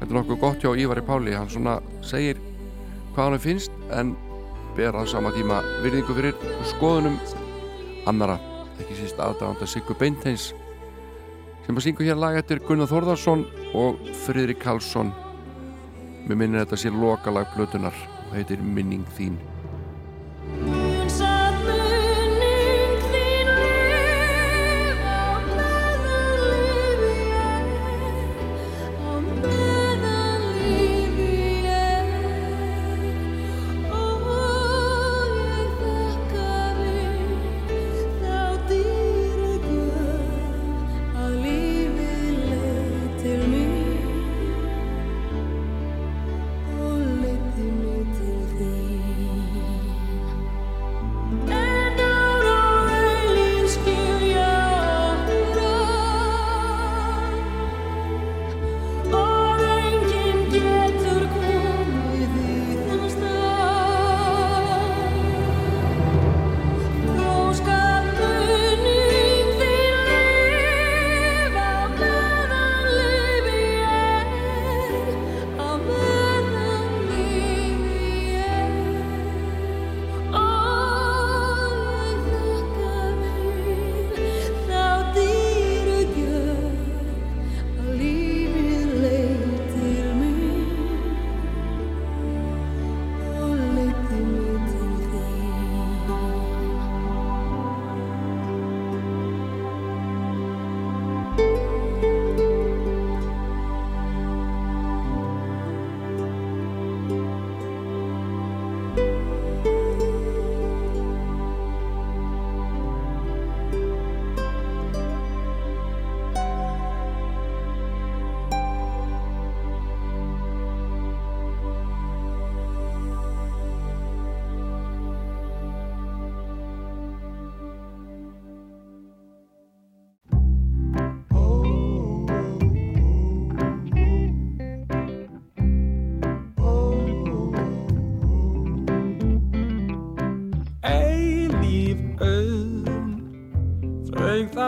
Þetta er nokkuð gott hjá Ívari Páli, hann svona segir hvað hann finnst en ber að sama tíma virðingu fyrir skoðunum annara, ekki síst aðdæganda Siggu Beinteins sem að syngu hér lag eftir Gunnar Þórðarsson og Friðrik Karlsson. Mér minnir þetta sé lokalag blötunar og heitir Minning þín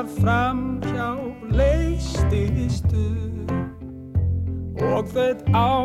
fram hjá leististu Og þauð áská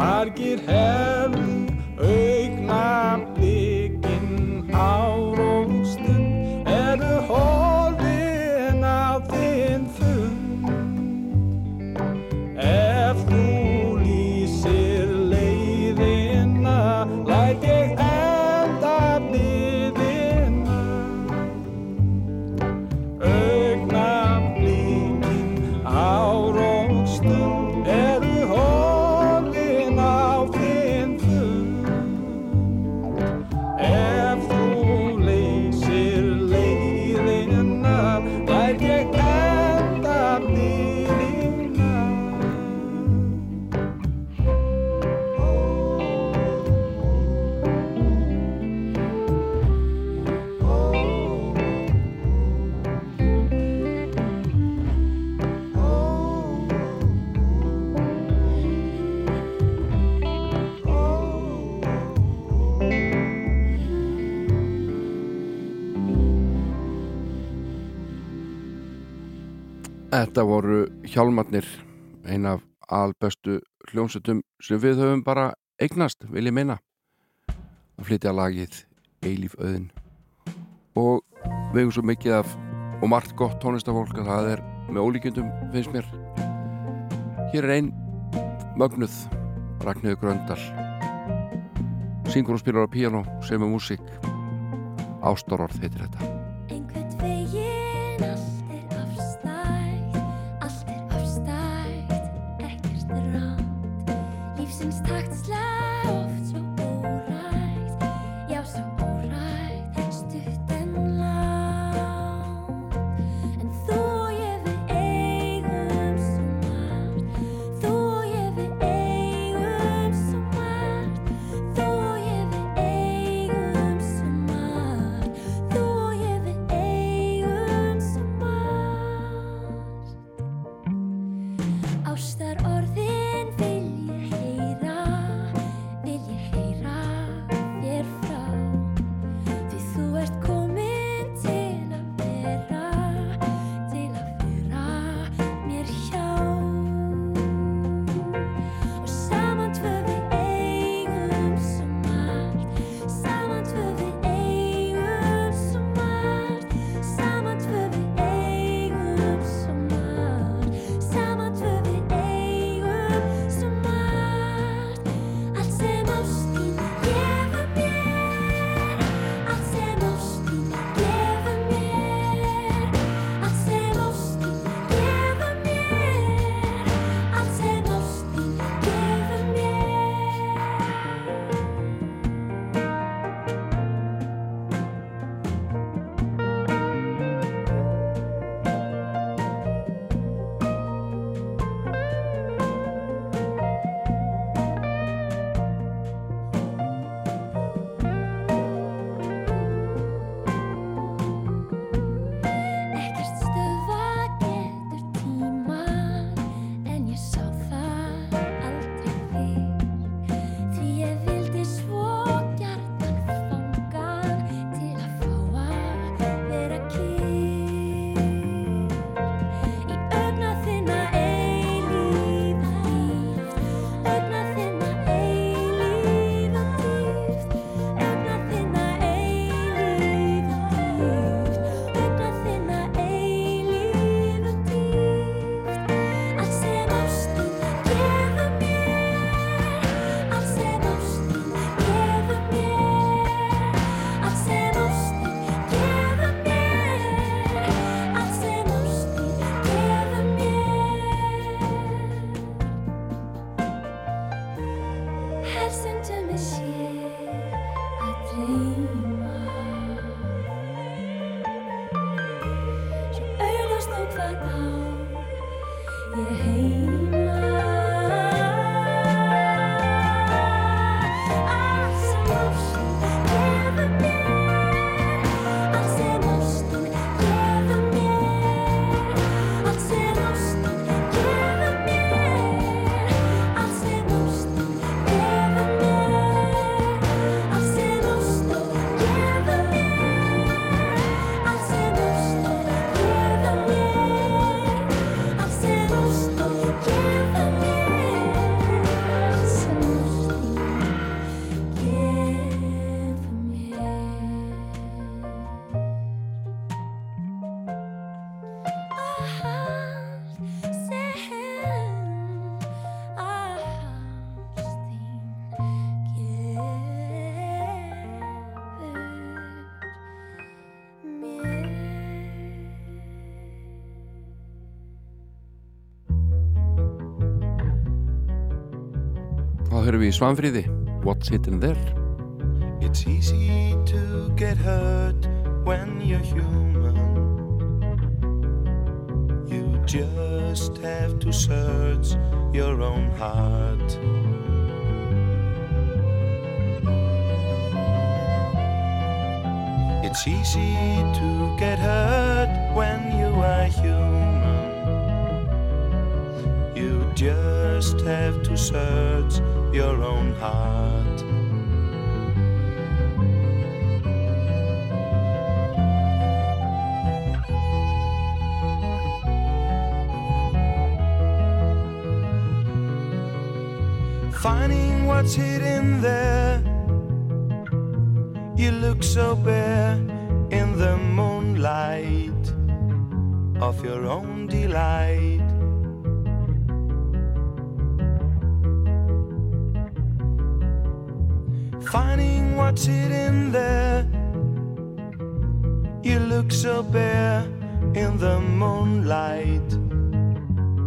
margir hefðu augna Þetta voru hjálmatnir ein af alböstu hljómsutum sem við höfum bara eignast, vil ég meina. Að flytja lagið Eilíf Öðin og við höfum svo mikið af og margt gott tónlistafólk að það er með ólíkjöndum, finnst mér. Hér er ein mögnuð Ragnhjóður Gröndal. Syngur og spilar á piano sem er músík. Ástororð heitir þetta. Sometimes talk höfum við í Svanfríði. What's Hidden There? It's easy to get hurt when you're human. You just have to search your own heart. It's easy to get hurt when you are human. You just have to search your own heart. Finding what's hidden there, you look so bare in the moonlight of your own delight. Finding what's hidden there. You look so bare in the moonlight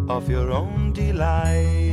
of your own delight.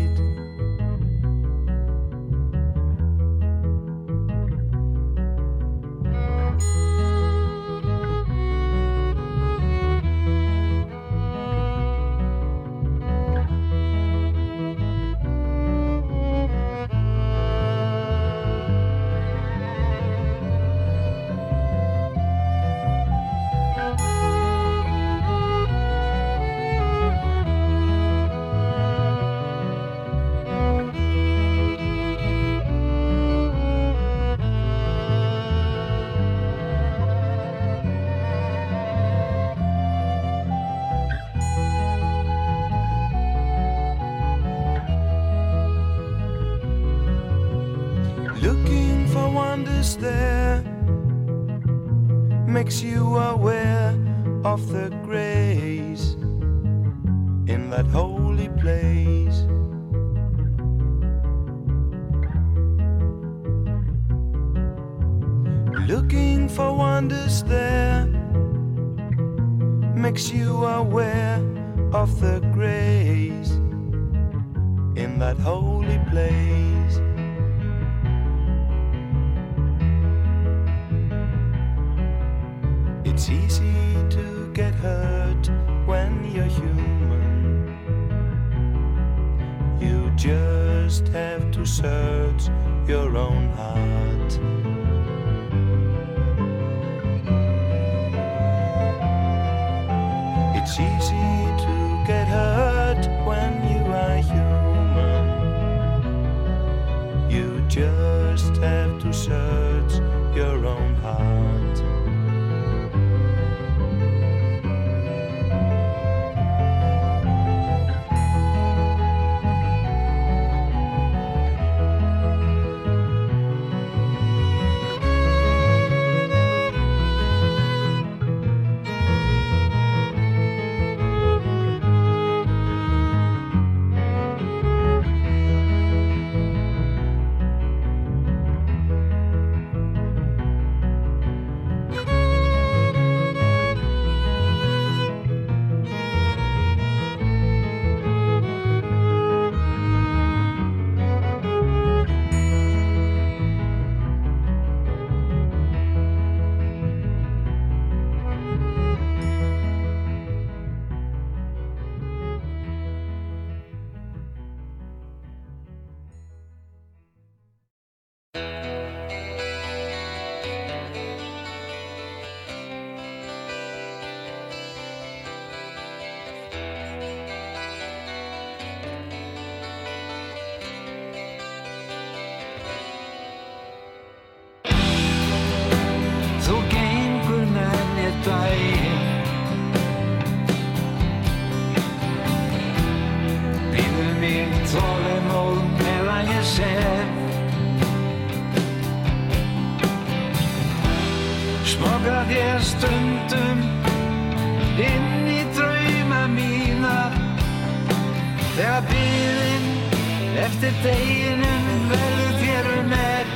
Eftir deginum verður þér um með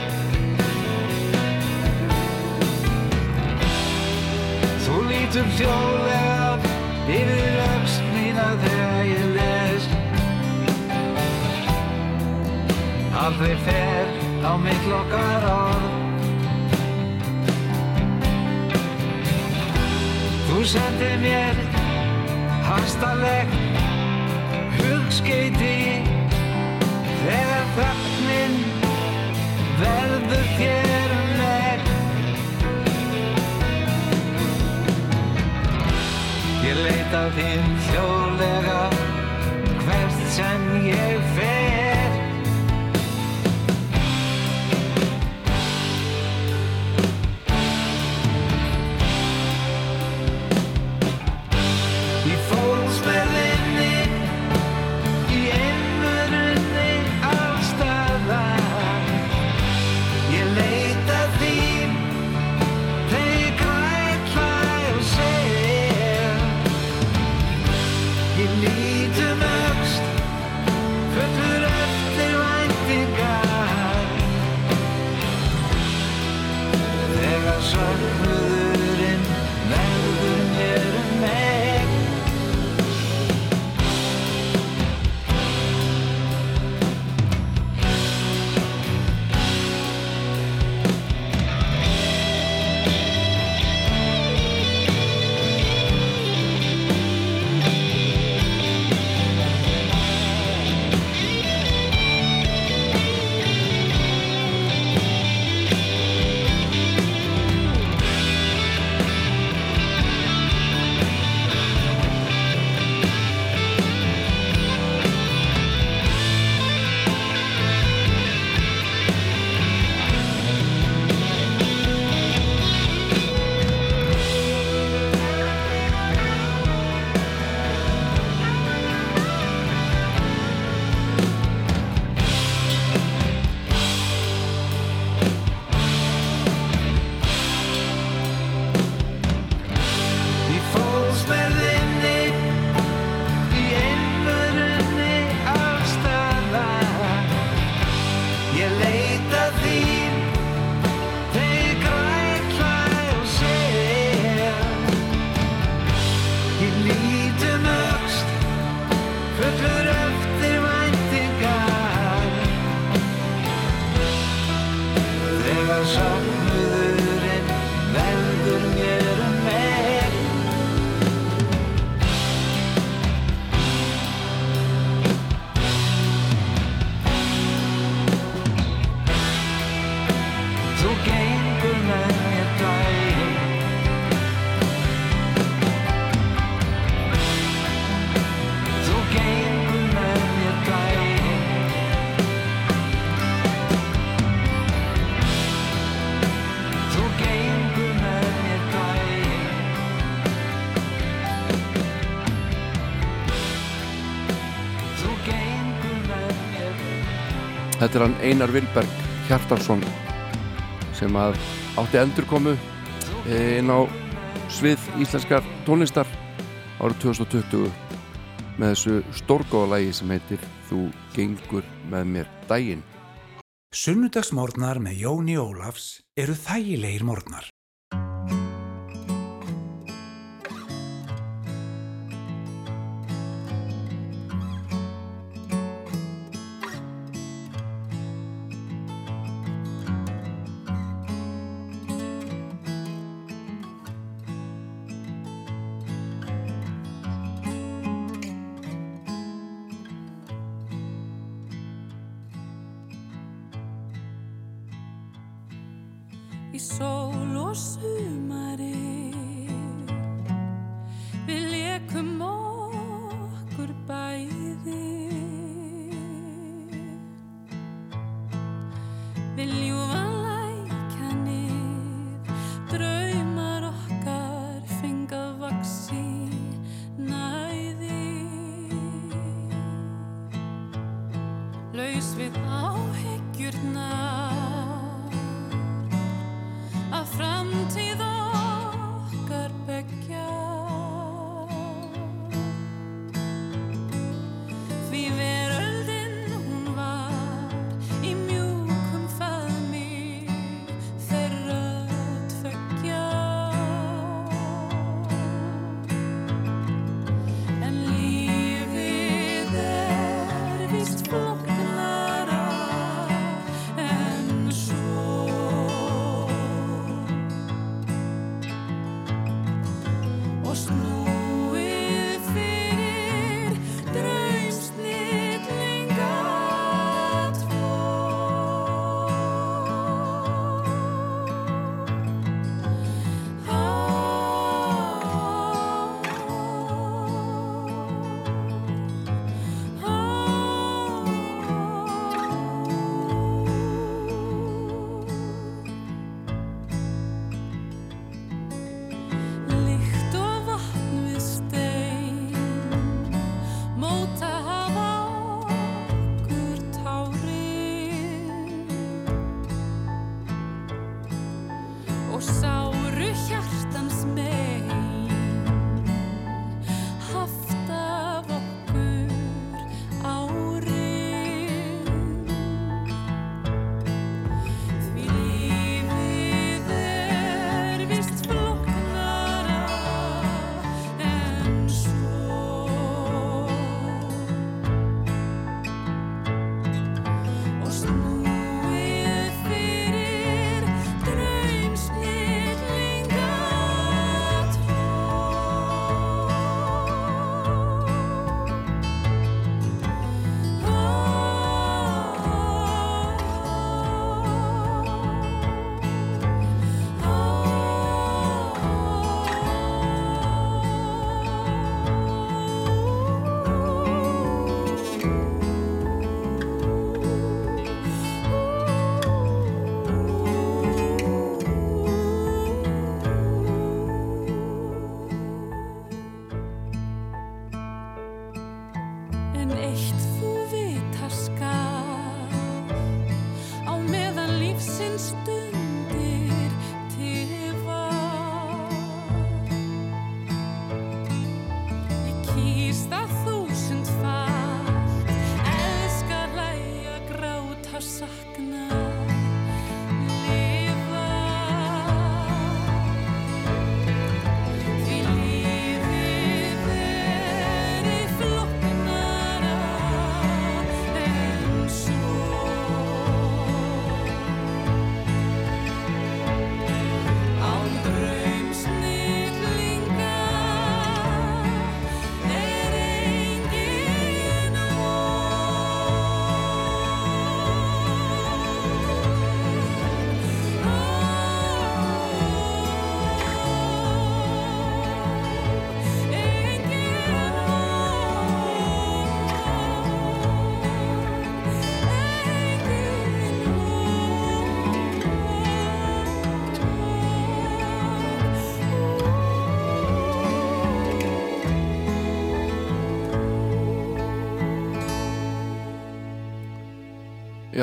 Þú lítur hljóðlega yfir öxt mína þegar ég les. Aldrei fer á mitt lokkar orð. Þú sendir mér hastalegt hugskeiti þegar þögnin verður þér um með Ég leita þín hljóðlega hvert sem ég fer heitir hann Einar Vilberg Hjartarsson sem að átti endurkomu eh, inn á svið íslenskar tónlistar árið 2020 með þessu stórgóðalægi sem heitir Þú gengur með mér dægin Sunnudagsmórnar með Jóni Ólafs eru þægilegir mórnar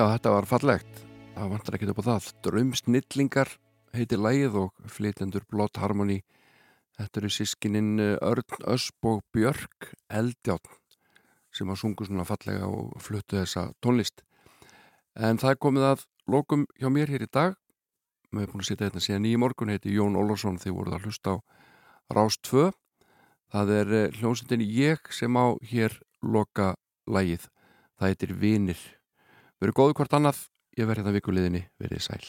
Já, þetta var fallegt. Það vantar ekkert upp á það. Draumsnillingar heitir lægið og flytendur Blott Harmony. Þetta eru sískininn Örn Ösp og Björk Eldjátt sem að sungu svona fallega og fluttu þessa tónlist. En það komið að lokum hjá mér hér í dag. Við erum búin að sitja hérna síðan í morgun, heiti Jón Ólafsson, þið voruð að hlusta á Rás 2. Það er eh, hljómsveitin ég sem á hér loka lægið. Það heitir Vinir. Verið góðu hvort annað, ég verði það vikuleðinni, verið sæl.